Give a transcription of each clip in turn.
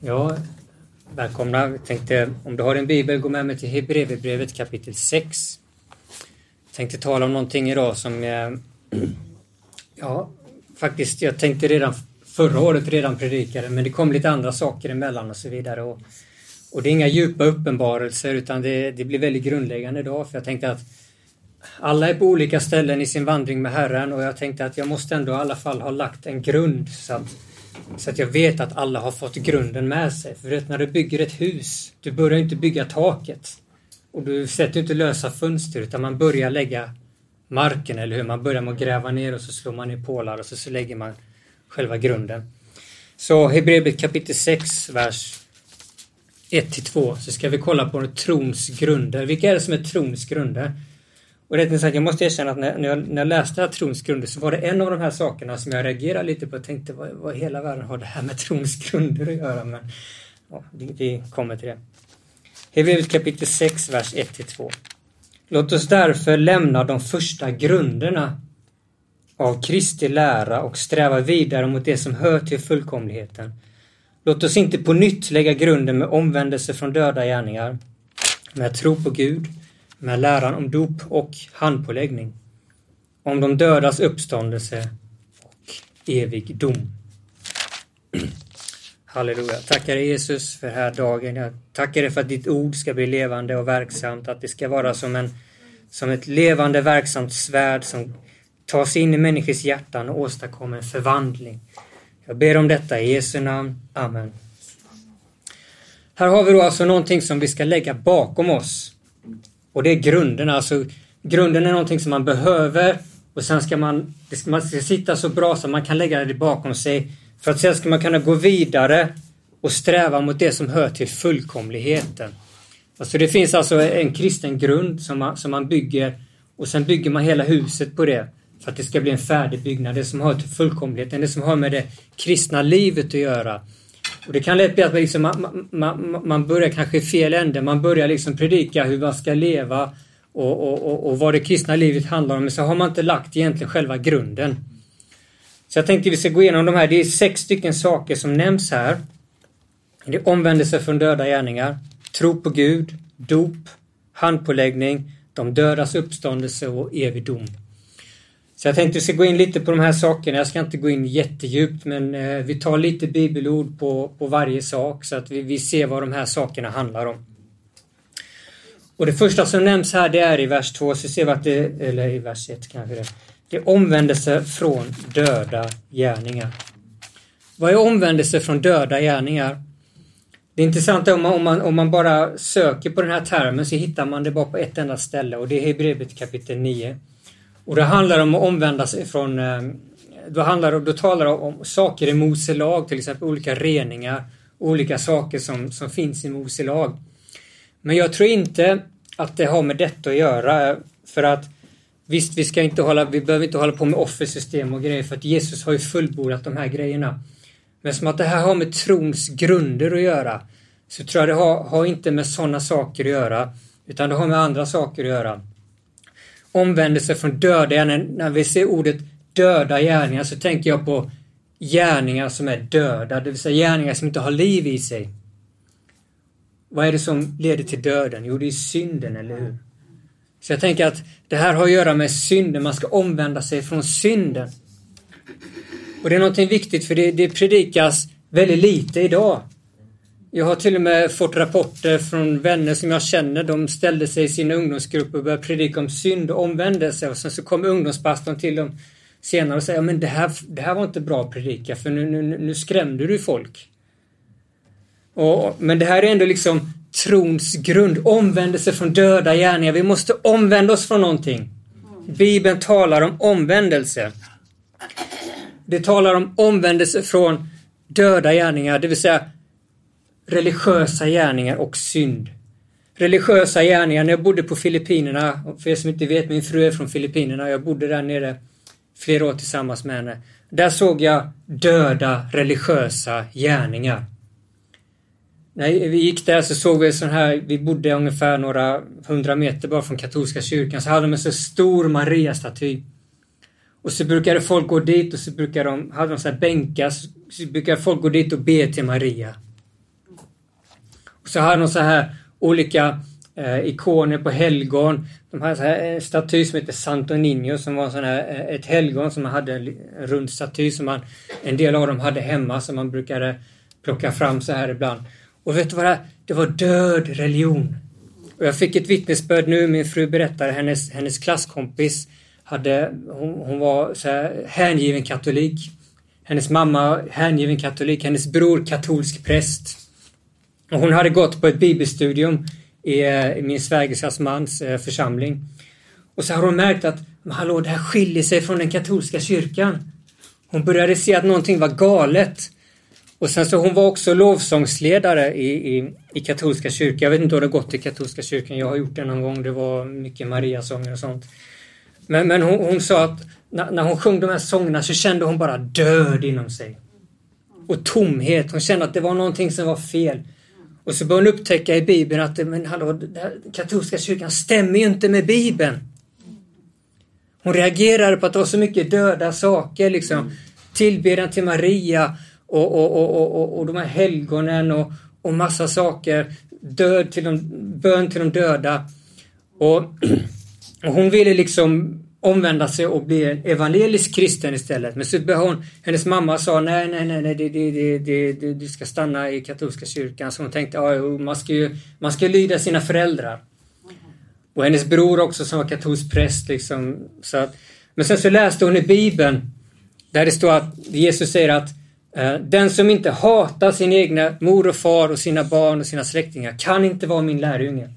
Ja, välkomna. Jag tänkte, om du har en bibel, gå med mig till Hebreerbrevet kapitel 6. Jag tänkte tala om någonting idag som, ja, faktiskt, jag tänkte redan förra året redan predikade, men det kom lite andra saker emellan och så vidare. Och, och det är inga djupa uppenbarelser, utan det, det blir väldigt grundläggande idag, för jag tänkte att alla är på olika ställen i sin vandring med Herren och jag tänkte att jag måste ändå i alla fall ha lagt en grund så att så att jag vet att alla har fått grunden med sig. För vet, när du bygger ett hus, du börjar inte bygga taket. Och du sätter inte lösa fönster utan man börjar lägga marken, eller hur? Man börjar med att gräva ner och så slår man ner pålar och så, så lägger man själva grunden. Så Hebreerbrevet kapitel 6, vers 1-2, så ska vi kolla på trons grunder. Vilka är det som är trons grunder? Och rätt sagt, jag måste erkänna att när, jag, när jag läste trons grunder så var det en av de här sakerna som jag reagerade lite på och tänkte vad, vad hela världen har det här med trons grunder att göra. Men ja, vi kommer till det. Hebreerbrevet kapitel 6, vers 1-2. Låt oss därför lämna de första grunderna av Kristi lära och sträva vidare mot det som hör till fullkomligheten. Låt oss inte på nytt lägga grunden med omvändelse från döda gärningar, med tro på Gud, med läran om dop och handpåläggning, om de dödas uppståndelse och evig dom. Halleluja. Tackar dig Jesus för den här dagen. Jag tackar dig för att ditt ord ska bli levande och verksamt, att det ska vara som, en, som ett levande verksamt svärd som tar sig in i människors hjärtan och åstadkommer en förvandling. Jag ber om detta i Jesu namn. Amen. Här har vi då alltså någonting som vi ska lägga bakom oss. Och det är grunden, alltså grunden är någonting som man behöver och sen ska man, det ska, man ska sitta så bra så man kan lägga det bakom sig för att sen ska man kunna gå vidare och sträva mot det som hör till fullkomligheten. Alltså det finns alltså en kristen grund som man, som man bygger och sen bygger man hela huset på det för att det ska bli en färdig byggnad. Det som hör till fullkomligheten, det som har med det kristna livet att göra. Och det kan lätt bli att man, liksom, man, man, man börjar kanske i fel ände. Man börjar liksom predika hur man ska leva och, och, och, och vad det kristna livet handlar om. Men så har man inte lagt egentligen själva grunden. Så jag tänkte vi ska gå igenom de här. Det är sex stycken saker som nämns här. Det är omvändelse från döda gärningar, tro på Gud, dop, handpåläggning, de dödas uppståndelse och evig dom. Så jag tänkte vi ska gå in lite på de här sakerna. Jag ska inte gå in jättedjupt men eh, vi tar lite bibelord på, på varje sak så att vi, vi ser vad de här sakerna handlar om. Och det första som nämns här det är i vers 2, så ser vi att det, eller i vers 1 kanske det. Det är omvändelse från döda gärningar. Vad är omvändelse från döda gärningar? Det intressanta är om man, om man, om man bara söker på den här termen så hittar man det bara på ett enda ställe och det är Hebreerbrevet kapitel 9. Och det handlar om att omvända sig från eh, då, handlar, då talar det om saker i Mose lag, till exempel olika reningar, olika saker som, som finns i Mose lag. Men jag tror inte att det har med detta att göra, för att visst, vi ska inte hålla, vi behöver inte hålla på med offersystem och grejer, för att Jesus har ju fullbordat de här grejerna. Men som att det här har med trons grunder att göra, så tror jag det har, har inte med sådana saker att göra, utan det har med andra saker att göra omvändelse från döda gärningar. När vi ser ordet döda gärningar så tänker jag på gärningar som är döda, det vill säga gärningar som inte har liv i sig. Vad är det som leder till döden? Jo, det är synden, eller hur? Så jag tänker att det här har att göra med synden, man ska omvända sig från synden. Och det är någonting viktigt för det, det predikas väldigt lite idag. Jag har till och med fått rapporter från vänner som jag känner. De ställde sig i sina ungdomsgrupper och började predika om synd och omvändelse och sen så kom ungdomspastorn till dem senare och säger men det här, det här var inte bra att predika för nu, nu, nu skrämde du folk. Och, men det här är ändå liksom trons grund, omvändelse från döda gärningar. Vi måste omvända oss från någonting. Bibeln talar om omvändelse. Det talar om omvändelse från döda gärningar, det vill säga religiösa gärningar och synd. Religiösa gärningar, när jag bodde på Filippinerna, för er som inte vet, min fru är från Filippinerna, jag bodde där nere flera år tillsammans med henne. Där såg jag döda religiösa gärningar. När vi gick där så såg vi en sån här, vi bodde ungefär några hundra meter bara från katolska kyrkan, så hade de en så stor Maria-staty. Och så brukade folk gå dit och så brukade de, hade de så här bänkar, så brukade folk gå dit och be till Maria. Så hade de så här olika eh, ikoner på helgon. De hade så här, en staty som heter Santo Niño som var sån här, eh, ett helgon som man hade en, rund staty som man, en del av dem hade hemma som man brukade plocka fram så här ibland. Och vet du vad det är? Det var död religion. Och jag fick ett vittnesbörd nu, min fru berättade, hennes, hennes klasskompis hade, hon, hon var så här, hängiven katolik. Hennes mamma hängiven katolik, hennes bror katolsk präst. Och hon hade gått på ett bibelstudium i, eh, i min svägerskas mans eh, församling. Och så har hon märkt att, men hallå, det här skiljer sig från den katolska kyrkan. Hon började se att någonting var galet. Och sen så hon var också lovsångsledare i, i, i katolska kyrkan. Jag vet inte om det har gått i katolska kyrkan. Jag har gjort det någon gång. Det var mycket Mariasånger och sånt. Men, men hon, hon sa att när, när hon sjöng de här sångerna så kände hon bara död inom sig. Och tomhet. Hon kände att det var någonting som var fel. Och så började hon upptäcka i Bibeln att men hallå, den katolska kyrkan stämmer ju inte med Bibeln. Hon reagerade på att det var så mycket döda saker liksom. Tillbedjan till Maria och, och, och, och, och de här helgonen och, och massa saker. Död till de, bön till de döda. Och, och hon ville liksom omvända sig och bli en evangelisk kristen istället. Men så hon, hennes mamma sa nej, nej, nej, nej det, det, det, det, det, du ska stanna i katolska kyrkan. Så hon tänkte, ja, man ska ju man ska lyda sina föräldrar. Och hennes bror också som var katolsk präst liksom. Så att, men sen så läste hon i Bibeln där det står att Jesus säger att eh, den som inte hatar sin egna mor och far och sina barn och sina släktingar kan inte vara min lärjunge.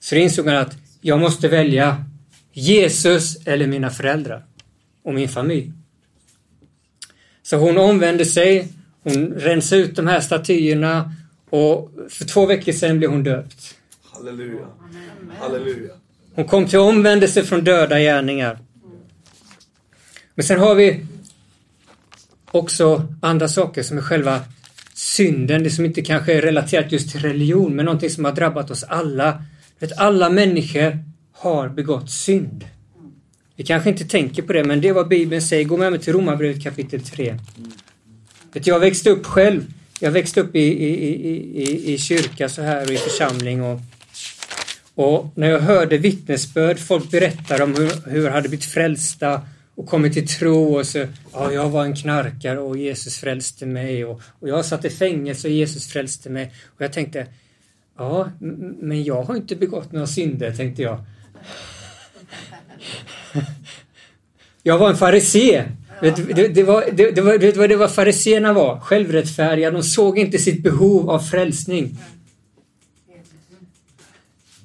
Så insåg hon att jag måste välja Jesus eller mina föräldrar och min familj. Så hon omvände sig, hon rensade ut de här statyerna och för två veckor sedan blev hon döpt. Halleluja. Halleluja. Hon kom till omvändelse från döda gärningar. Men sen har vi också andra saker som är själva synden, det som inte kanske är relaterat just till religion, men någonting som har drabbat oss alla. Vet, alla människor har begått synd. Vi kanske inte tänker på det, men det är vad Bibeln säger. Gå med mig till Romarbrevet kapitel 3. Vet, jag växte upp själv. Jag växte upp i, i, i, i, kyrka så här och i församling. Och, och när jag hörde vittnesbörd, folk berättade om hur, hur hade blivit frälsta och kommit till tro och så, ja, jag var en knarkare och Jesus frälste mig och, och jag satt i fängelse och Jesus frälste mig. Och jag tänkte, ja, men jag har inte begått några synder, tänkte jag. Jag var en farisé. Det, det, det, var, det, det, var, det, var, det var fariséerna var, självrättfärdiga. De såg inte sitt behov av frälsning.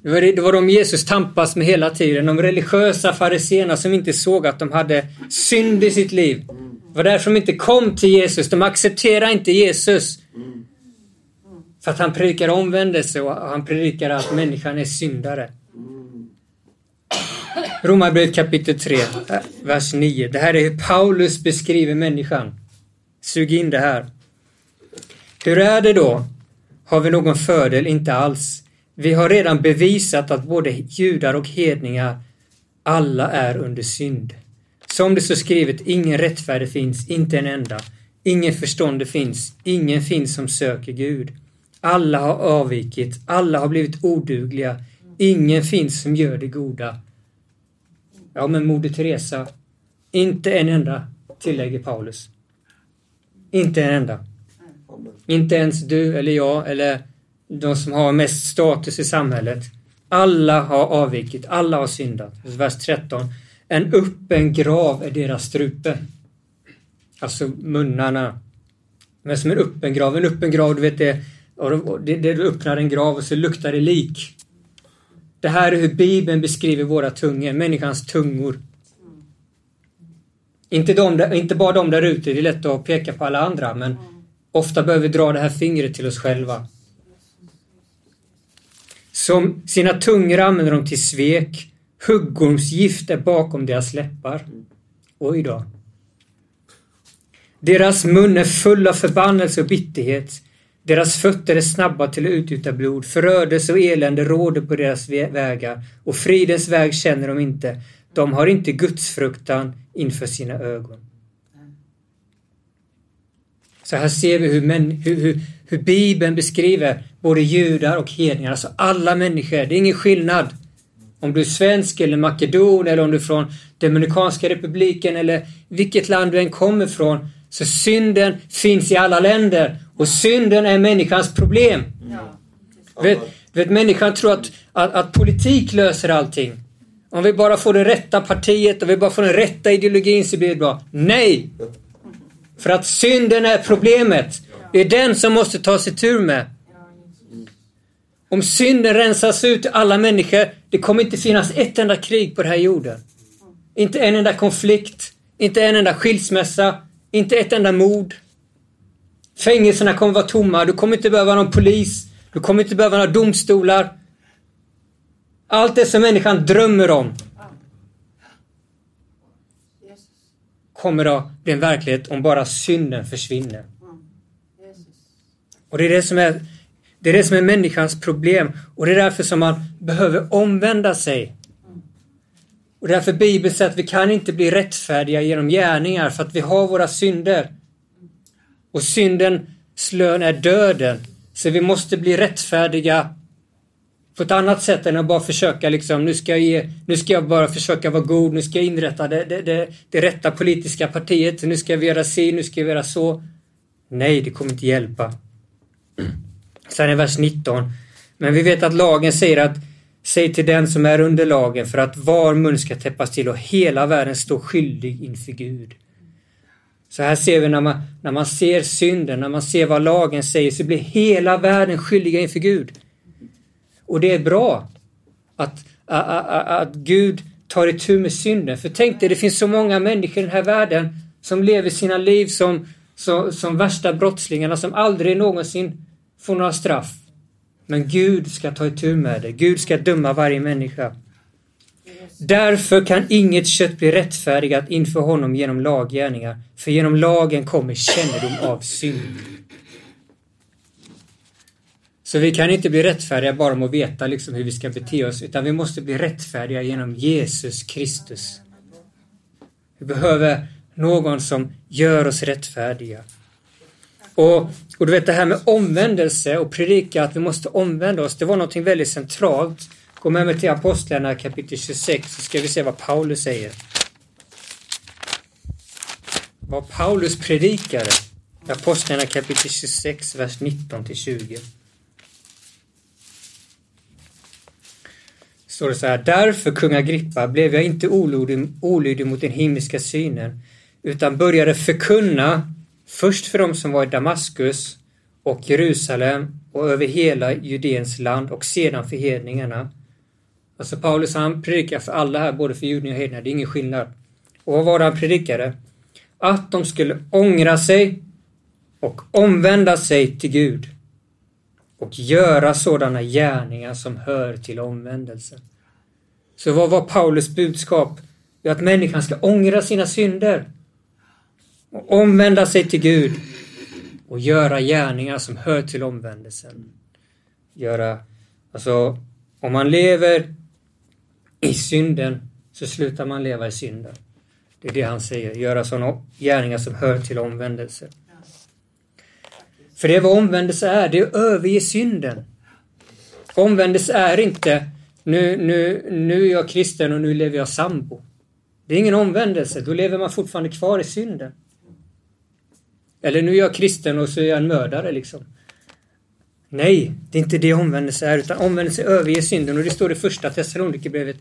Det var, det var de Jesus tampas med hela tiden. De religiösa fariséerna som inte såg att de hade synd i sitt liv. Det var därför de inte kom till Jesus. De accepterade inte Jesus. För att han predikar omvändelse och han predikar att människan är syndare. Romarbrevet kapitel 3, vers 9. Det här är hur Paulus beskriver människan. Sug in det här. Hur är det då? Har vi någon fördel? Inte alls. Vi har redan bevisat att både judar och hedningar alla är under synd. Som det står skrivet, ingen rättfärdig finns, inte en enda. Ingen förstånd finns, ingen finns som söker Gud. Alla har avvikit, alla har blivit odugliga, ingen finns som gör det goda. Ja, men Moder Teresa, inte en enda, tillägger Paulus. Inte en enda. Inte ens du eller jag eller de som har mest status i samhället. Alla har avvikit, alla har syndat. Vers 13. En öppen grav är deras strupe. Alltså munnarna. Men som en öppen grav. En öppen grav, du vet det, det, det du öppnar en grav och så luktar det lik. Det här är hur Bibeln beskriver våra tungor, människans tungor. Inte, de, inte bara de där ute, det är lätt att peka på alla andra, men ofta behöver vi dra det här fingret till oss själva. Som sina tungor använder de till svek. Huggormsgift är bakom deras läppar. Oj då. Deras mun är full av förbannelse och bitterhet. Deras fötter är snabba till att utgjuta blod, förödelse och elände råder på deras vägar och fridens väg känner de inte. De har inte gudsfruktan inför sina ögon. Så här ser vi hur, män, hur, hur, hur Bibeln beskriver både judar och hedningar, alltså alla människor. Det är ingen skillnad. Om du är svensk eller makedon eller om du är från Dominikanska republiken eller vilket land du än kommer ifrån. Så synden finns i alla länder och synden är människans problem. Ja. Vet, vet, människan tror att, att, att, politik löser allting. Om vi bara får det rätta partiet och vi bara får den rätta ideologin så blir det bra. Nej! För att synden är problemet. Det är den som måste ta sig tur med. Om synden rensas ut alla människor, det kommer inte finnas ett enda krig på den här jorden. Inte en enda konflikt, inte en enda skilsmässa, inte ett enda mord. Fängelserna kommer vara tomma, du kommer inte behöva någon polis, du kommer inte behöva några domstolar. Allt det som människan drömmer om kommer att bli en verklighet om bara synden försvinner. Och det är det som är, det är, det som är människans problem och det är därför som man behöver omvända sig. Och därför Bibeln säger att vi kan inte bli rättfärdiga genom gärningar för att vi har våra synder. Och syndens lön är döden. Så vi måste bli rättfärdiga på ett annat sätt än att bara försöka liksom, nu ska jag, ge, nu ska jag bara försöka vara god, nu ska jag inrätta det, det, det, det rätta politiska partiet, nu ska vi göra si, nu ska vi göra så. Nej, det kommer inte hjälpa. Sen i vers 19. Men vi vet att lagen säger att Säg till den som är under lagen för att var mun ska täppas till och hela världen står skyldig inför Gud. Så här ser vi när man, när man ser synden, när man ser vad lagen säger, så blir hela världen skyldiga inför Gud. Och det är bra att, att, att, att Gud tar itu med synden. För tänk dig, det finns så många människor i den här världen som lever sina liv som, som, som värsta brottslingarna som aldrig någonsin får några straff. Men Gud ska ta itu med det. Gud ska döma varje människa. Därför kan inget kött bli rättfärdigat inför honom genom laggärningar, för genom lagen kommer kännedom av synd. Så vi kan inte bli rättfärdiga bara om att veta liksom hur vi ska bete oss, utan vi måste bli rättfärdiga genom Jesus Kristus. Vi behöver någon som gör oss rättfärdiga. Och, och du vet det här med omvändelse och predika att vi måste omvända oss, det var något väldigt centralt. Gå med mig till Apostlarna kapitel 26 så ska vi se vad Paulus säger. Vad Paulus predikade. Apostlarna kapitel 26, vers 19 till 20. Står det så här. Därför, kung Agrippa, blev jag inte olydig, olydig mot den himmelska synen, utan började förkunna Först för dem som var i Damaskus och Jerusalem och över hela Judeens land och sedan för hedningarna. Alltså Paulus han predikar för alla här, både för judar och hedningar, det är ingen skillnad. Och vad var det han predikade? Att de skulle ångra sig och omvända sig till Gud och göra sådana gärningar som hör till omvändelse. Så vad var Paulus budskap? Att människan ska ångra sina synder och omvända sig till Gud och göra gärningar som hör till omvändelsen. Göra, alltså, om man lever i synden så slutar man leva i synden. Det är det han säger, göra sådana gärningar som hör till omvändelse. För det är vad omvändelse är, det är att överge synden. Omvändelse är inte nu, nu, nu är jag kristen och nu lever jag sambo. Det är ingen omvändelse, då lever man fortfarande kvar i synden. Eller nu är jag kristen och så är jag en mördare liksom. Nej, det är inte det omvändelse är, utan omvändelse överger synden och det står i första Thessalonikerbrevet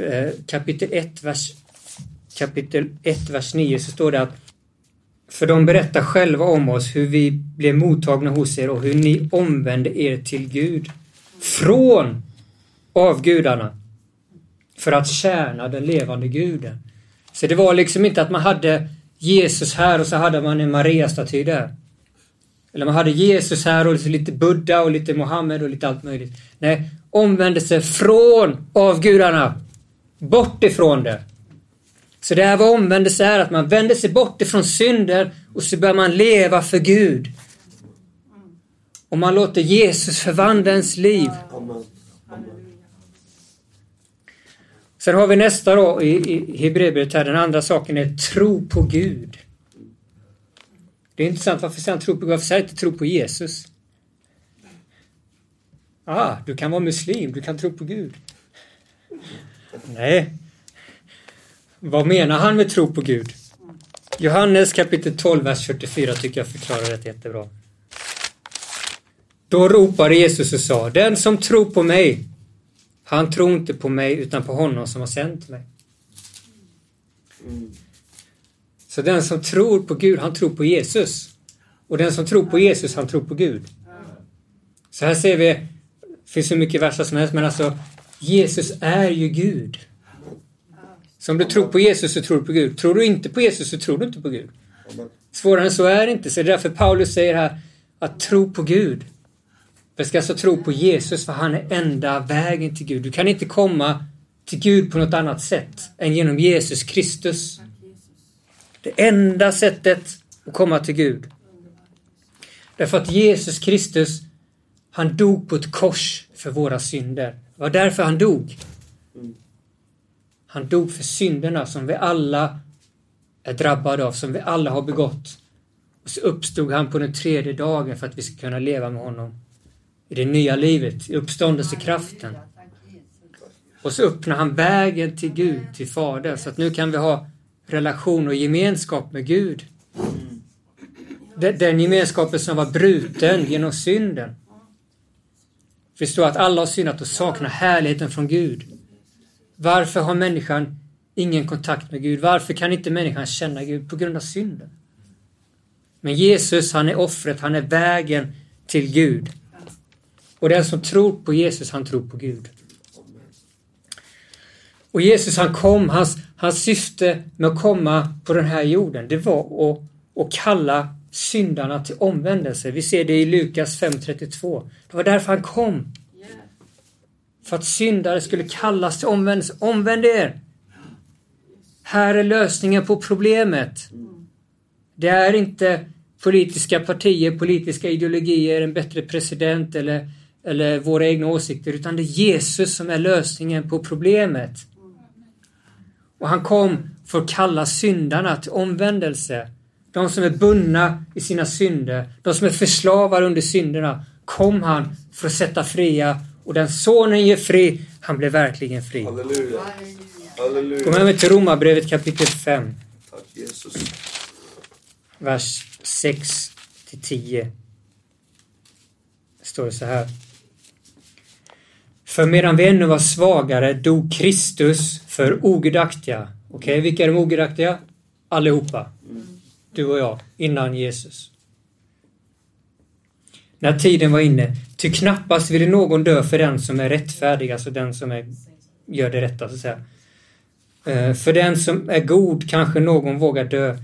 eh, kapitel 1, vers kapitel 1, vers 9 så står det att för de berättar själva om oss hur vi blev mottagna hos er och hur ni omvände er till Gud från avgudarna för att tjäna den levande guden. Så det var liksom inte att man hade Jesus här och så hade man en Maria-staty där. Eller man hade Jesus här och liksom lite Buddha och lite Mohammed och lite allt möjligt. Nej, omvändelse från avgudarna. Bort ifrån det. Så det här vad omvändelse är, att man vänder sig bort ifrån synder och så börjar man leva för Gud. Och man låter Jesus förvandla ens liv. Sen har vi nästa då i, i Hebreerbrevet här, den andra saken är tro på Gud. Det är intressant, varför säger han tro på Gud? Varför säger han inte tro på Jesus? Ah, du kan vara muslim, du kan tro på Gud. Nej. Vad menar han med tro på Gud? Johannes kapitel 12, vers 44 tycker jag förklarar det jättebra. Då ropade Jesus och sa, den som tror på mig, han tror inte på mig utan på honom som har sänt mig. Så den som tror på Gud, han tror på Jesus. Och den som tror på Jesus, han tror på Gud. Så här ser vi, det finns hur mycket verser som helst, men alltså Jesus är ju Gud. Så om du tror på Jesus så tror du på Gud. Tror du inte på Jesus så tror du inte på Gud. Svårare än så är det inte. Så det är därför Paulus säger här att tro på Gud. Vi ska alltså tro på Jesus för han är enda vägen till Gud. Du kan inte komma till Gud på något annat sätt än genom Jesus Kristus. Det enda sättet att komma till Gud. Därför att Jesus Kristus, han dog på ett kors för våra synder. Det var därför han dog. Han dog för synderna som vi alla är drabbade av, som vi alla har begått. Och så uppstod han på den tredje dagen för att vi ska kunna leva med honom i det nya livet, i uppståndelsekraften. Och så öppnar han vägen till Gud, till Fadern, så att nu kan vi ha relation och gemenskap med Gud. Den gemenskapen som var bruten genom synden. Förstå att alla har syndat och saknar härligheten från Gud. Varför har människan ingen kontakt med Gud? Varför kan inte människan känna Gud? På grund av synden. Men Jesus, han är offret, han är vägen till Gud. Och den som tror på Jesus, han tror på Gud. Och Jesus han kom, hans, hans syfte med att komma på den här jorden, det var att, att kalla syndarna till omvändelse. Vi ser det i Lukas 5.32. Det var därför han kom. För att syndare skulle kallas till omvändelse. Omvänd er! Här är lösningen på problemet. Det är inte politiska partier, politiska ideologier, en bättre president eller, eller våra egna åsikter, utan det är Jesus som är lösningen på problemet. Och han kom för att kalla syndarna till omvändelse. De som är bundna i sina synder, de som är förslavade under synderna, kom han för att sätta fria och den sonen ger fri, han blev verkligen fri. Halleluja. Halleluja. Gå med mig till Romarbrevet kapitel 5, Tack Jesus. vers 6 till 10. Det står det så här. För medan vi ännu var svagare dog Kristus för ogudaktiga. Okej, vilka är de ogudaktiga? Allihopa. Du och jag, innan Jesus. När tiden var inne. Ty knappast ville någon dö för den som är rättfärdig, alltså den som är, gör det rätta, så att säga. Eh, för den som är god kanske någon vågar dö.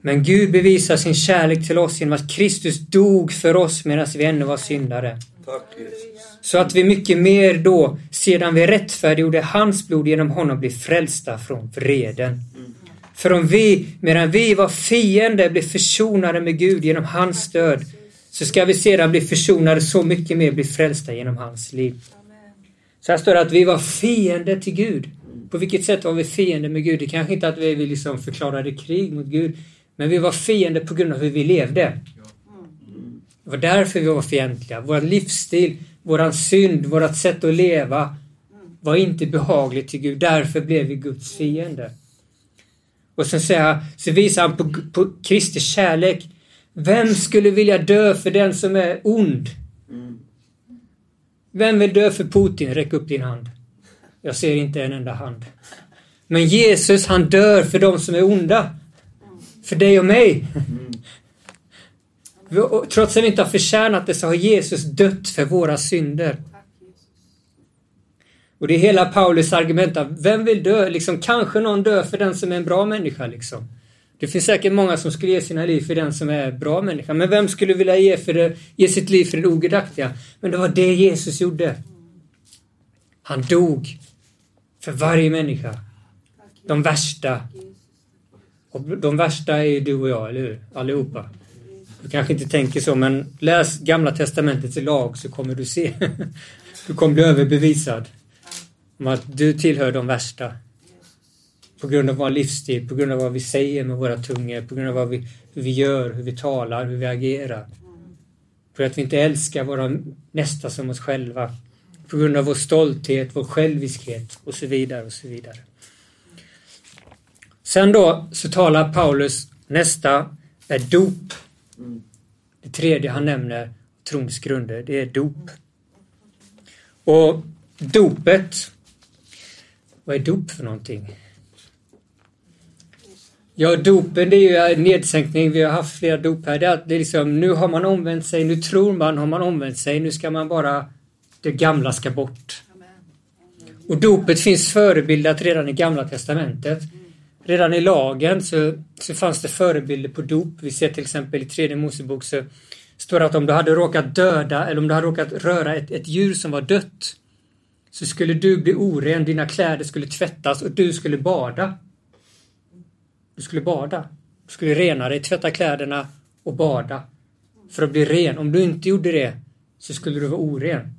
Men Gud bevisar sin kärlek till oss genom att Kristus dog för oss medan vi ännu var syndare. Tack Jesus. Så att vi mycket mer då, sedan vi rättfärdiggjorde hans blod genom honom, blir frälsta från vreden. För om vi, medan vi var fiender, blev försonade med Gud genom hans död, så ska vi sedan bli försonade så mycket mer, bli frälsta genom hans liv. Så här står det att vi var fiender till Gud. På vilket sätt var vi fiender med Gud? Det kanske inte att vi vi liksom förklarade krig mot Gud, men vi var fiender på grund av hur vi levde. Det var därför vi var fientliga. Vår livsstil, våran synd, vårt sätt att leva var inte behagligt till Gud. Därför blev vi Guds fiende. Och sen säger han, så visar han på, på Kristi kärlek. Vem skulle vilja dö för den som är ond? Vem vill dö för Putin? Räck upp din hand. Jag ser inte en enda hand. Men Jesus, han dör för de som är onda. För dig och mig. Trots att vi inte har förtjänat det så har Jesus dött för våra synder. Och det är hela Paulus argument. att Vem vill dö? Liksom, kanske någon dör för den som är en bra människa. Liksom. Det finns säkert många som skulle ge sina liv för den som är bra människa. Men vem skulle vilja ge, för det, ge sitt liv för den ogudaktiga? Men det var det Jesus gjorde. Han dog för varje människa. De värsta. Och de värsta är ju du och jag, eller hur? Allihopa. Du kanske inte tänker så, men läs Gamla Testamentets lag så kommer du se. Du kommer bli överbevisad om att du tillhör de värsta. På grund av vår livsstil, på grund av vad vi säger med våra tungor, på grund av vad vi, hur vi gör, hur vi talar, hur vi agerar. För att vi inte älskar våra nästa som oss själva. På grund av vår stolthet, vår själviskhet och så vidare och så vidare. Sen då så talar Paulus, nästa är dop. Det tredje han nämner, trons grunder, det är dop. Och dopet, vad är dop för någonting? Ja, dopen det är ju nedsänkning. Vi har haft flera dop här. Det är, det är liksom, nu har man omvänt sig, nu tror man, har man omvänt sig, nu ska man bara, det gamla ska bort. Och dopet finns förebildat redan i Gamla Testamentet. Redan i lagen så, så fanns det förebilder på dop. Vi ser till exempel i tredje Mosebok så står det att om du hade råkat döda eller om du hade råkat röra ett, ett djur som var dött så skulle du bli oren, dina kläder skulle tvättas och du skulle bada. Du skulle bada. Du skulle rena dig, tvätta kläderna och bada. För att bli ren. Om du inte gjorde det så skulle du vara oren.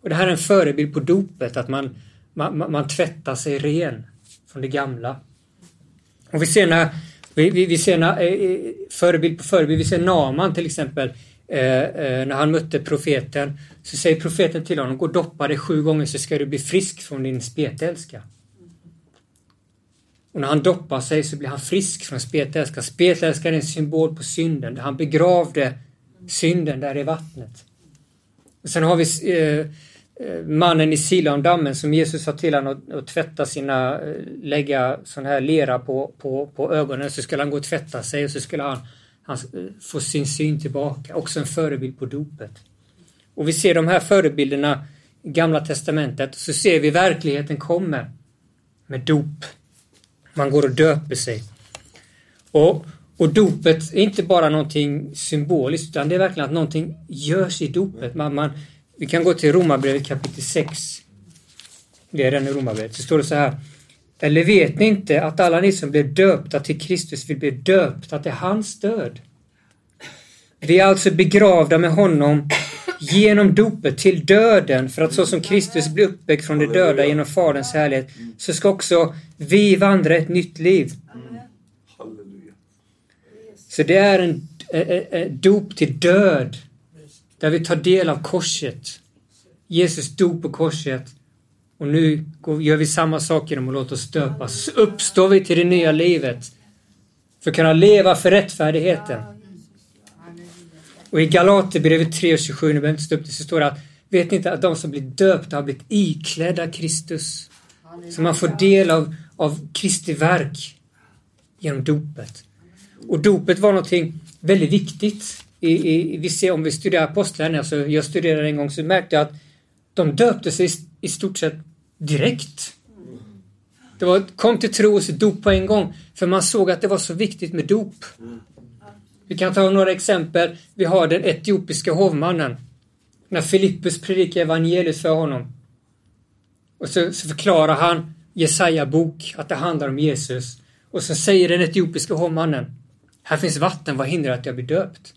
Och Det här är en förebild på dopet, att man, man, man tvättar sig ren från det gamla. Och vi ser när, vi, vi, vi ser när, eh, förebild på förebild, vi ser Naman till exempel, eh, eh, när han mötte profeten, så säger profeten till honom, gå och doppa dig sju gånger så ska du bli frisk från din spetälska. Och när han doppar sig så blir han frisk från spetälska. Spetälskan är en symbol på synden. Han begravde synden där i vattnet. Och sen har vi Eh, Eh, mannen i Siloamdammen som Jesus sa till honom att, att tvätta sina, eh, lägga sån här lera på, på, på ögonen så skulle han gå och tvätta sig och så skulle han, han eh, få sin syn tillbaka. Också en förebild på dopet. Och vi ser de här förebilderna i Gamla Testamentet så ser vi verkligheten kommer med dop. Man går och döper sig. Och, och dopet är inte bara någonting symboliskt utan det är verkligen att någonting görs i dopet. Man, man, vi kan gå till Romarbrevet kapitel 6. Det är den i Romarbrevet. Så står det så här. Eller vet ni inte att alla ni som blev döpta till Kristus vill bli döpta till hans död? Vi är alltså begravda med honom genom dopet till döden för att så som Kristus blev uppväckt från de döda genom Faderns härlighet så ska också vi vandra ett nytt liv. Så det är en, en, en dop till död där vi tar del av korset. Jesus dog på korset och nu gör vi samma sak genom att låta oss döpas. Uppstår vi till det nya livet för att kunna leva för rättfärdigheten. Och i Galaterbrevet 3.27, nu behöver inte stå upp det, så står det att vet ni inte att de som blir döpta har blivit iklädda Kristus? Så man får del av, av Kristi verk genom dopet. Och dopet var någonting väldigt viktigt i, i, vi ser, om vi studerar apostlarna, alltså jag studerade en gång så märkte jag att de döpte sig i, stort sett direkt. Det var, kom till tro och dop på en gång, för man såg att det var så viktigt med dop. Vi kan ta några exempel. Vi har den etiopiska hovmannen. När Filippus predikar evangeliet för honom. Och så, så förklarar han Jesaja bok, att det handlar om Jesus. Och så säger den etiopiska hovmannen, här finns vatten, vad hindrar att jag blir döpt?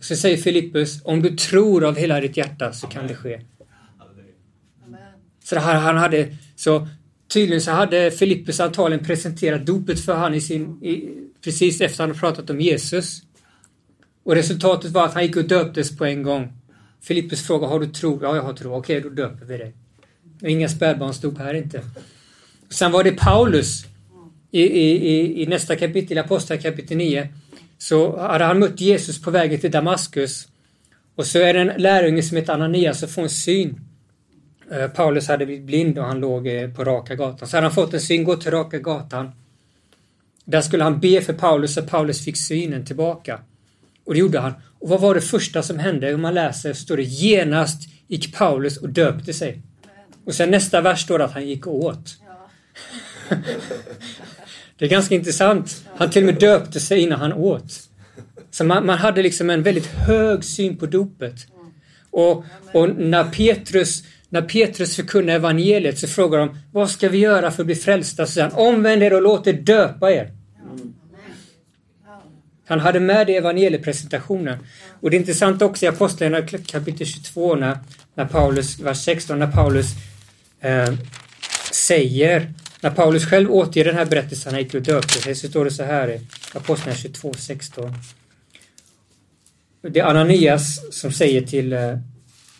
Så säger Filippus, om du tror av hela ditt hjärta så kan det ske. Så här, han hade, så tydligen så hade Filippus antagligen presenterat dopet för han i sin, i, precis efter han pratat om Jesus. Och resultatet var att han gick och döptes på en gång. Filippus frågade, har du tro? Ja, jag har tro. Okej, då döper vi dig. Inga spädbarnsdop här inte. Sen var det Paulus i, i, i nästa kapitel, Apostlagärningarna kapitel 9 så hade han mött Jesus på vägen till Damaskus. Och så är det en lärjunge som heter Ananias som får en syn. Eh, Paulus hade blivit blind och han låg eh, på Raka gatan. Så hade han fått en syn, gå till Raka gatan. Där skulle han be för Paulus så Paulus fick synen tillbaka. Och det gjorde han. Och vad var det första som hände? Om man läser står det genast gick Paulus och döpte sig. Och sen nästa vers står det att han gick åt. Ja. Det är ganska intressant. Han till och med döpte sig innan han åt. Så man, man hade liksom en väldigt hög syn på dopet. Och, och när Petrus när Petrus förkunnar evangeliet så frågar de Vad ska vi göra för att bli frälsta? Så säger han Omvänd er och låt er döpa er. Han hade med det i evangeliepresentationen. Och det är intressant också i Apostlagärningarna kapitel 22 när, när Paulus, vers 16, när Paulus eh, säger när Paulus själv återger den här berättelsen, han gick och döpte sig, så står det så här i Apostlagärningarna 22.16. Det är Ananias som säger till, eh,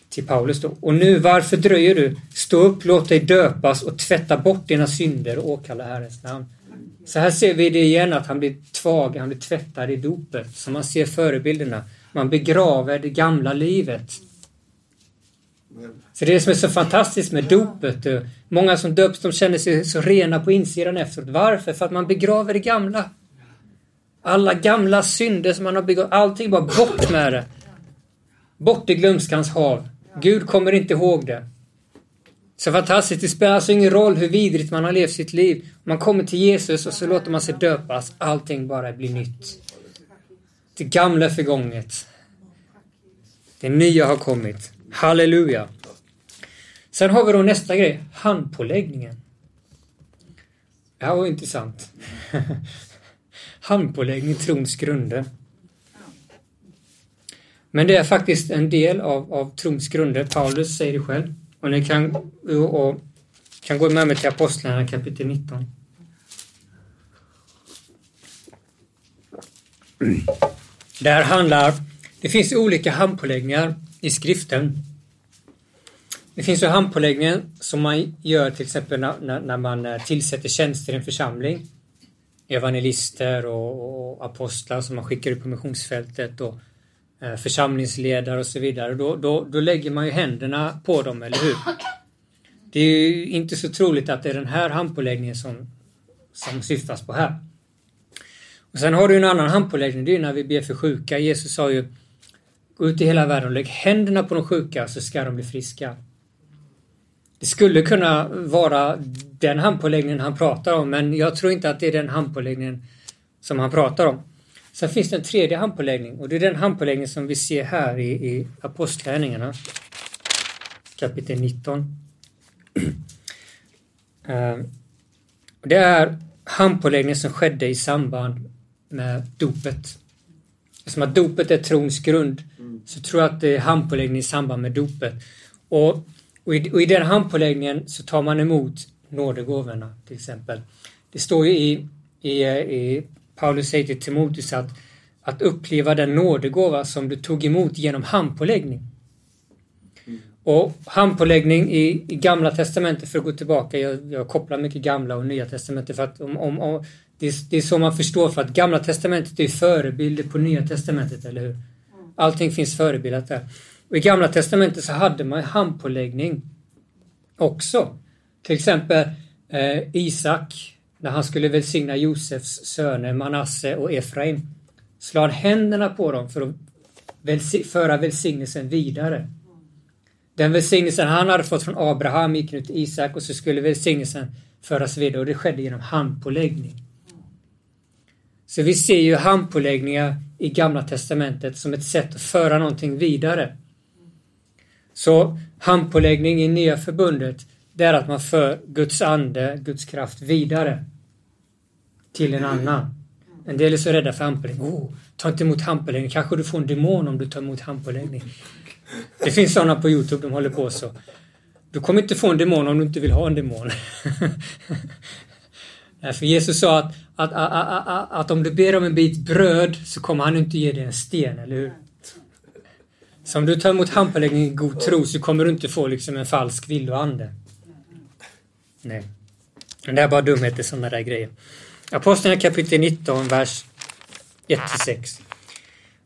till Paulus då. Och nu, varför dröjer du? Stå upp, låt dig döpas och tvätta bort dina synder och åkalla Herrens namn. Så här ser vi det igen, att han blir tvag, han blir tvättad i dopet. Så man ser förebilderna. Man begraver det gamla livet. Så det är det som är så fantastiskt med dopet. Många som döps de känner sig så rena på insidan efteråt. Varför? För att man begraver det gamla. Alla gamla synder som man har begått, allting bara bort med det. Bort i glömskans hav. Gud kommer inte ihåg det. Så fantastiskt. Det spelar alltså ingen roll hur vidrigt man har levt sitt liv. Man kommer till Jesus och så låter man sig döpas. Allting bara blir nytt. Det gamla är förgånget. Det nya har kommit. Halleluja. Sen har vi då nästa grej, handpåläggningen. Det här var intressant. Handpåläggning, trons grunder. Men det är faktiskt en del av, av trons grunder. Paulus säger det själv. Och ni kan, och, kan gå med mig till Apostlarna kapitel 19. Där handlar, det finns olika handpåläggningar i skriften. Det finns ju handpåläggningen som man gör till exempel när, när man eh, tillsätter tjänster i en församling. Evangelister och, och apostlar som man skickar ut på missionsfältet och eh, församlingsledare och så vidare. Då, då, då lägger man ju händerna på dem, eller hur? Det är ju inte så troligt att det är den här handpåläggningen som, som syftas på här. Och Sen har du en annan handpåläggning, det är när vi ber för sjuka. Jesus sa ju Gå ut i hela världen och lägg händerna på de sjuka så ska de bli friska. Det skulle kunna vara den handpåläggningen han pratar om men jag tror inte att det är den handpåläggningen som han pratar om. Sen finns det en tredje handpåläggning och det är den handpåläggning som vi ser här i, i Apostlagärningarna kapitel 19. Eh, det är handpåläggningen som skedde i samband med dopet. Eftersom att dopet är trons grund så tror jag att det är handpåläggning i samband med dopet. Och och i, och i den handpåläggningen så tar man emot nådegåvorna till exempel. Det står ju i, i, i Paulus säger till Timoteus att, att uppleva den nådegåva som du tog emot genom handpåläggning. Och handpåläggning i, i Gamla Testamentet, för att gå tillbaka, jag, jag kopplar mycket Gamla och Nya Testamentet för att om, om, om det, är, det är så man förstår för att Gamla Testamentet är förebilder på Nya Testamentet, eller hur? Allting finns förebildat där. Och I Gamla Testamentet så hade man handpåläggning också. Till exempel eh, Isak, när han skulle välsigna Josefs söner Manasse och Efraim, slår han händerna på dem för att välsi föra välsignelsen vidare. Den välsignelsen han hade fått från Abraham gick nu till Isak och så skulle välsignelsen föras vidare och det skedde genom handpåläggning. Så vi ser ju handpåläggningar i Gamla Testamentet som ett sätt att föra någonting vidare. Så handpåläggning i Nya Förbundet, det är att man för Guds ande, Guds kraft vidare till en annan. En del är så rädda för handpåläggning. Oh, ta inte emot handpåläggning. Kanske du får en demon om du tar emot handpåläggning. Det finns sådana på Youtube, de håller på så. Du kommer inte få en demon om du inte vill ha en demon. För Jesus sa att, att, att, att, att om du ber om en bit bröd så kommer han inte ge dig en sten, eller hur? Så om du tar emot handpåläggning i god tro så kommer du inte få liksom en falsk villoande. Nej. Men det är bara dumheter, sådana där grejer. Apostlagärningarna kapitel 19, vers 1-6.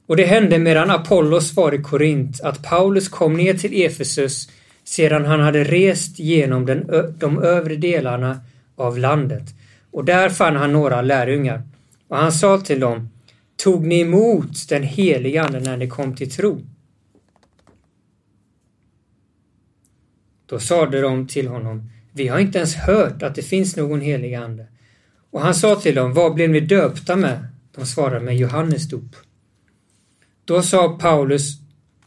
Och det hände medan Apollos var i Korint att Paulus kom ner till Efesus sedan han hade rest genom den, de övre delarna av landet. Och där fann han några lärjungar. Och han sa till dem, tog ni emot den heliga anden när ni kom till tro? Då sade de till honom, vi har inte ens hört att det finns någon helig ande. Och han sa till dem, vad blev ni döpta med? De svarade med Johannes dop. Då sa Paulus,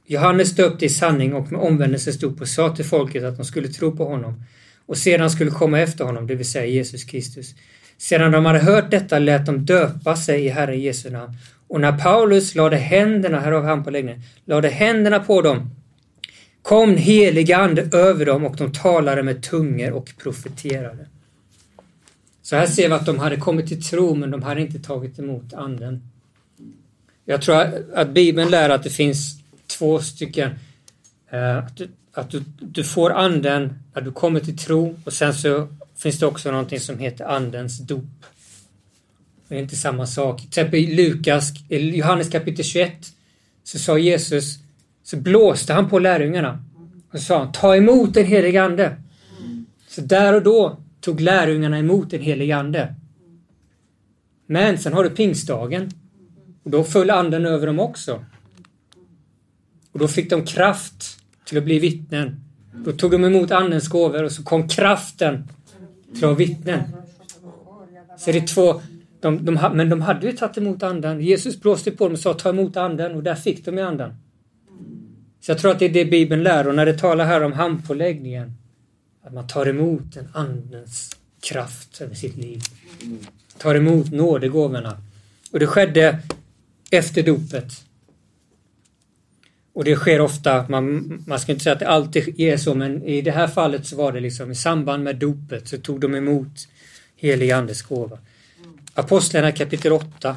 Johannes döpte i sanning och med omvändelsens dop och sa till folket att de skulle tro på honom och sedan skulle komma efter honom, det vill säga Jesus Kristus. Sedan de hade hört detta lät de döpa sig i Herren Jesu namn. Och när Paulus lade händerna, här har vi han på läggningen, lade händerna på dem kom heliga ande över dem och de talade med tungor och profeterade. Så här ser vi att de hade kommit till tro men de hade inte tagit emot anden. Jag tror att Bibeln lär att det finns två stycken, eh, att, du, att du, du får anden när du kommer till tro och sen så finns det också någonting som heter andens dop. Det är inte samma sak. Till exempel i Lukas, i Johannes kapitel 21, så sa Jesus, så blåste han på lärjungarna och sa ta emot den helige ande. Så där och då tog lärjungarna emot den helige ande. Men sen har du pingstdagen. Och då föll anden över dem också. Och då fick de kraft till att bli vittnen. Då tog de emot andens gåvor och så kom kraften till att vara vittnen. Så det är två, de, de, men de hade ju tagit emot anden. Jesus blåste på dem och sa ta emot anden och där fick de ju anden. Så jag tror att det är det Bibeln lär och när det talar här om handpåläggningen att man tar emot en andens kraft över sitt liv. Tar emot nådegåvorna. Och det skedde efter dopet. Och det sker ofta, man, man ska inte säga att det alltid är så, men i det här fallet så var det liksom i samband med dopet så tog de emot helig andes gåva. Apostlarna kapitel 8.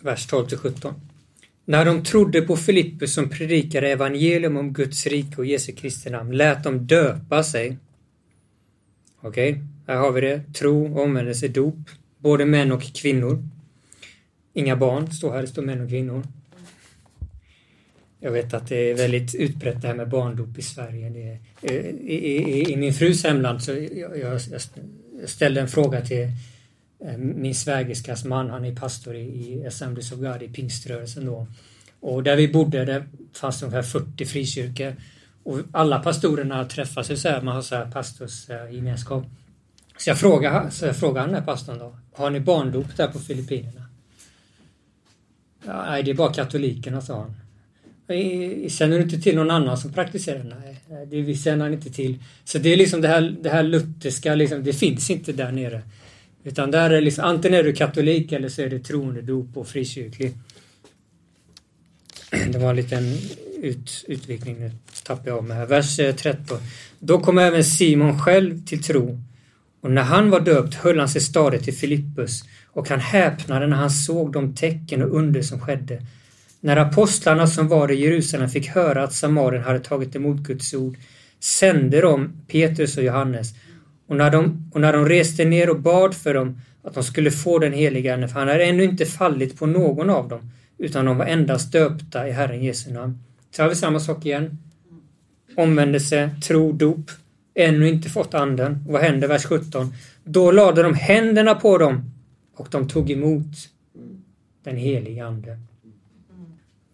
Vers 12 till 17. När de trodde på Filippus som predikade evangelium om Guds rike och Jesu Kristi namn lät de döpa sig. Okej, okay, här har vi det. Tro, omvändelse, dop. Både män och kvinnor. Inga barn står här, det står män och kvinnor. Jag vet att det är väldigt utbrett det här med barndop i Sverige. Det är, i, i, I min frus hemland så jag, jag, jag ställde en fråga till Eh, min svägerskas man, han är pastor i Assemblies of God i pingströrelsen då. Och där vi bodde, där fanns det ungefär 40 frikyrkor. Och alla pastorerna träffas så här, man har så här pastorsgemenskap. Så jag frågade, så jag frågade den här pastorn då, har ni barndop där på Filippinerna? Ja, nej, det är bara katolikerna, sa han. Känner du inte till någon annan som praktiserar? Nej, det känner han inte till. Så det är liksom det här, det här lutherska, liksom, det finns inte där nere. Utan där är liksom, antingen är du katolik eller så är du troende, dop och frikyrklig. Det var en liten ut, utvikning, nu tappar jag av mig här. Vers eh, 13. Då kom även Simon själv till tro och när han var döpt höll han sig stadigt till Filippus och han häpnade när han såg de tecken och under som skedde. När apostlarna som var i Jerusalem fick höra att Samarien hade tagit emot Guds ord sände de Petrus och Johannes och när, de, och när de reste ner och bad för dem att de skulle få den heliga Ande, för han hade ännu inte fallit på någon av dem, utan de var endast döpta i Herren Jesu namn. Så har vi samma sak igen. Omvändelse, tro, dop, ännu inte fått anden. Och vad händer? Vers 17. Då lade de händerna på dem och de tog emot den helige Ande.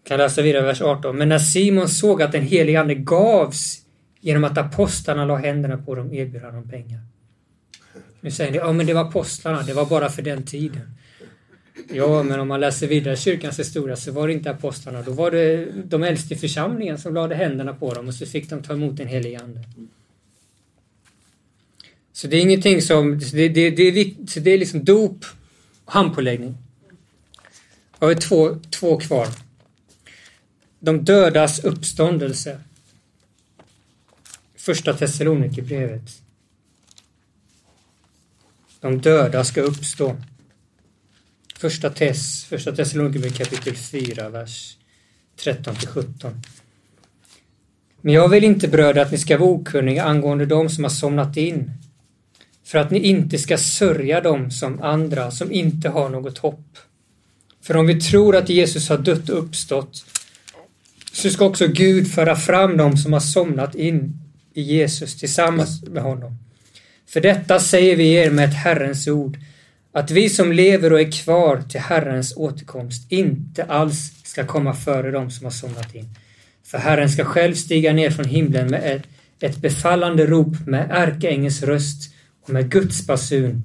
kan läsa vidare vers 18. Men när Simon såg att den helige Ande gavs Genom att apostlarna la händerna på dem erbjöd han dem pengar. Nu säger ni, ja men det var apostlarna, det var bara för den tiden. Ja, men om man läser vidare kyrkans historia så var det inte apostlarna, då var det de äldste i församlingen som lade händerna på dem och så fick de ta emot den helige Ande. Så det är ingenting som, det, det, det, är, så det är liksom dop och handpåläggning. Jag har två, två kvar. De dödas uppståndelse. Första Thessalonikerbrevet. De döda ska uppstå. Första Tess, första Thessalonikerbrevet kapitel 4, vers 13 till 17. Men jag vill inte bröder att ni ska vara okunniga angående dem som har somnat in, för att ni inte ska sörja dem som andra som inte har något hopp. För om vi tror att Jesus har dött och uppstått, så ska också Gud föra fram dem som har somnat in i Jesus tillsammans med honom. För detta säger vi er med ett Herrens ord, att vi som lever och är kvar till Herrens återkomst inte alls ska komma före dem som har somnat in. För Herren ska själv stiga ner från himlen med ett, ett befallande rop med ärkeängens röst och med Guds basun.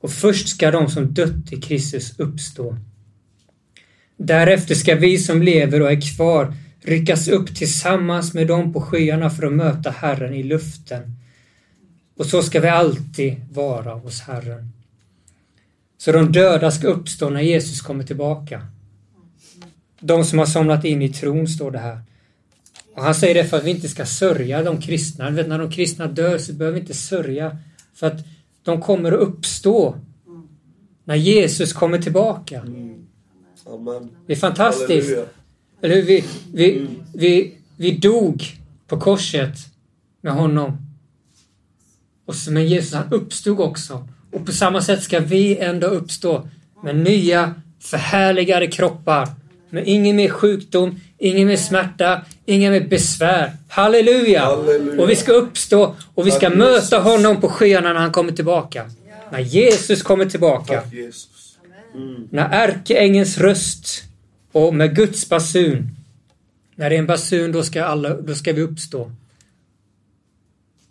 Och först ska de som dött i Kristus uppstå. Därefter ska vi som lever och är kvar ryckas upp tillsammans med dem på skyarna för att möta Herren i luften. Och så ska vi alltid vara hos Herren. Så de döda ska uppstå när Jesus kommer tillbaka. De som har somnat in i tron, står det här. Och han säger det för att vi inte ska sörja de kristna. vet, när de kristna dör så behöver vi inte sörja För att de kommer att uppstå när Jesus kommer tillbaka. Amen. Det är fantastiskt. Halleluja. Eller hur? Vi, vi, vi, vi dog på korset med honom. Och så, men Jesus han uppstod också. Och på samma sätt ska vi ändå uppstå med nya förhärligade kroppar. Med ingen mer sjukdom, ingen mer smärta, ingen mer besvär. Halleluja! Halleluja. Och vi ska uppstå och vi ska Tack, möta honom på skyarna när han kommer tillbaka. När Jesus kommer tillbaka. Jesus. Mm. När ärkeängens röst och med Guds basun. När det är en basun då ska, alla, då ska vi uppstå.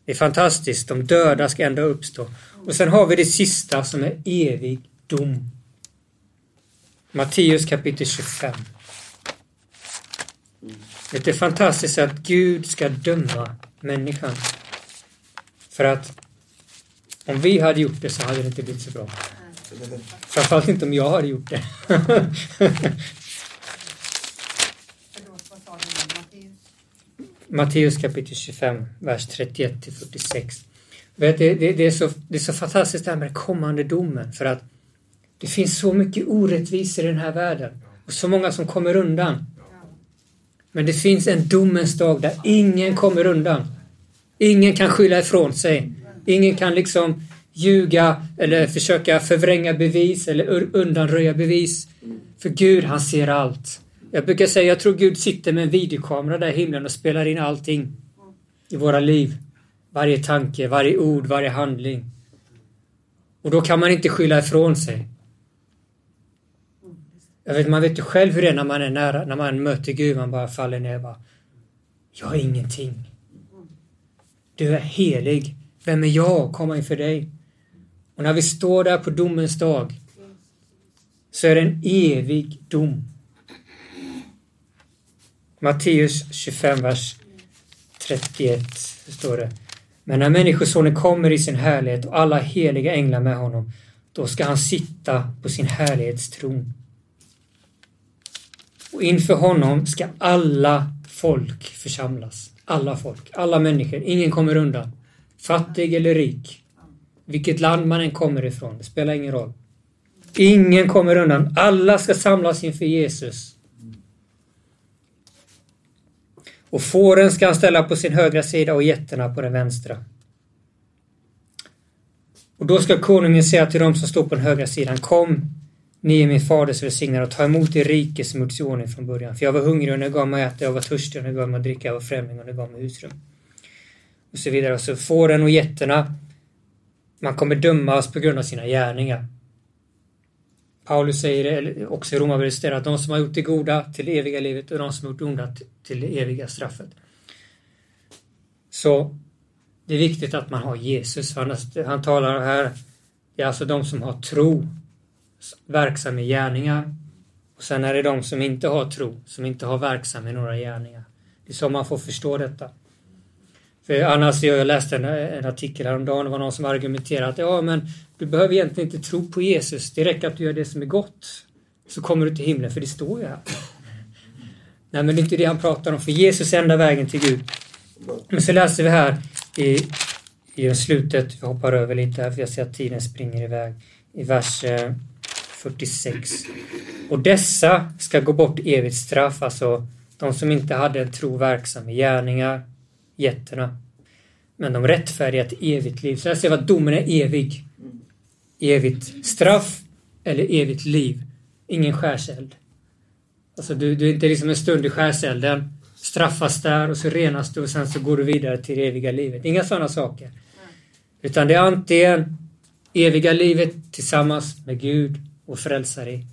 Det är fantastiskt. De döda ska ändå uppstå. Och sen har vi det sista som är evig dom. Matteus kapitel 25. Det är fantastiskt att Gud ska döma människan. För att om vi hade gjort det så hade det inte blivit så bra. Framförallt inte om jag hade gjort det. Förlåt, vad sa du nu, Matteus? Matteus kapitel 25, vers 31 till 46. Vet, det, det, det, är så, det är så fantastiskt det här med den kommande domen för att det finns så mycket orättvisor i den här världen och så många som kommer undan. Men det finns en domens dag där ingen kommer undan. Ingen kan skylla ifrån sig. Ingen kan liksom ljuga eller försöka förvränga bevis eller undanröja bevis. För Gud, han ser allt. Jag brukar säga, jag tror Gud sitter med en videokamera där i himlen och spelar in allting i våra liv. Varje tanke, varje ord, varje handling. Och då kan man inte skylla ifrån sig. Jag vet, man vet ju själv hur det är när man är nära, när man möter Gud, man bara faller ner och bara, Jag är ingenting. Du är helig. Vem är jag att komma inför dig? Och när vi står där på domens dag så är det en evig dom. Matteus 25, vers 31 står det. Men när Människosonen kommer i sin härlighet och alla heliga änglar med honom, då ska han sitta på sin härlighetstron. Och inför honom ska alla folk församlas. Alla folk, alla människor. Ingen kommer undan. Fattig eller rik. Vilket land man än kommer ifrån, det spelar ingen roll. Ingen kommer undan. Alla ska samlas inför Jesus. Och fåren ska han ställa på sin högra sida och getterna på den vänstra. Och då ska konungen säga till dem som står på den högra sidan, kom, ni är min faders välsignade och ta emot det rike som gjorts i ordning från början. För jag var hungrig och ni gav mig att äta, jag var törstig och ni gav mig att dricka, jag var främling och ni gav mig husrum. Och så vidare. Och så fåren och getterna, man kommer dömas på grund av sina gärningar. Paulus säger också i Romarbrevet att de som har gjort det goda till det eviga livet och de som har gjort det onda till- det eviga straffet. Så det är viktigt att man har Jesus. Han talar här, det är alltså de som har tro, verksam i gärningar. Och sen är det de som inte har tro, som inte har verksam i några gärningar. Det är så man får förstå detta. För annars, jag läste en, en artikel häromdagen, det var någon som argumenterade att ja, men du behöver egentligen inte tro på Jesus. Det räcker att du gör det som är gott. Så kommer du till himlen, för det står ju här. Nej, men det är inte det han pratar om, för Jesus är enda vägen till Gud. Men så läser vi här i, i slutet, vi hoppar över lite här för jag ser att tiden springer iväg, i vers eh, 46. Och dessa ska gå bort i evigt straff, alltså de som inte hade en tro verksam i gärningar, getterna. Men de rättfärdiga ett evigt liv. Så här ser vi att domen är evig. Evigt straff eller evigt liv. Ingen skärseld. Alltså du, du är inte liksom en stund i skärselden, straffas där och så renas du och sen så går du vidare till det eviga livet. Inga sådana saker. Utan det är antingen eviga livet tillsammans med Gud och frälsare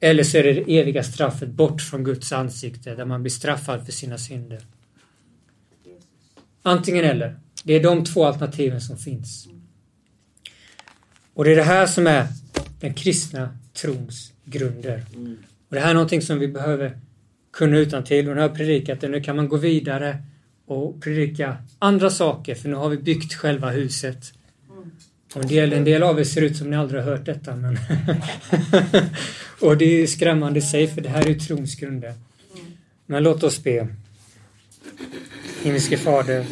eller så är det det eviga straffet bort från Guds ansikte där man blir straffad för sina synder. Antingen eller. Det är de två alternativen som finns. Och det är det här som är den kristna trons grunder. Och det här är någonting som vi behöver kunna utan till. Och nu har jag predikat det, nu kan man gå vidare och predika andra saker, för nu har vi byggt själva huset. Och en del, en del av er ser ut som ni aldrig har hört detta, men och det är skrämmande i sig, för det här är ju trons grunder. Men låt oss be. Himmelske Fader,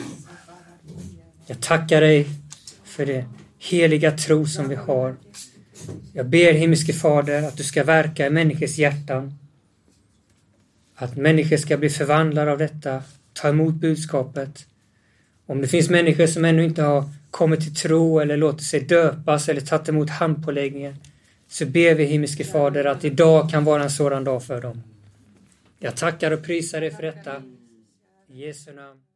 jag tackar dig för det heliga tro som vi har. Jag ber himmelske Fader att du ska verka i människors hjärtan. Att människor ska bli förvandlade av detta, ta emot budskapet. Om det finns människor som ännu inte har kommit till tro eller låter sig döpas eller tagit emot handpåläggningen så ber vi himmelske Fader att idag kan vara en sådan dag för dem. Jag tackar och prisar dig för detta. I Jesu namn. Amen.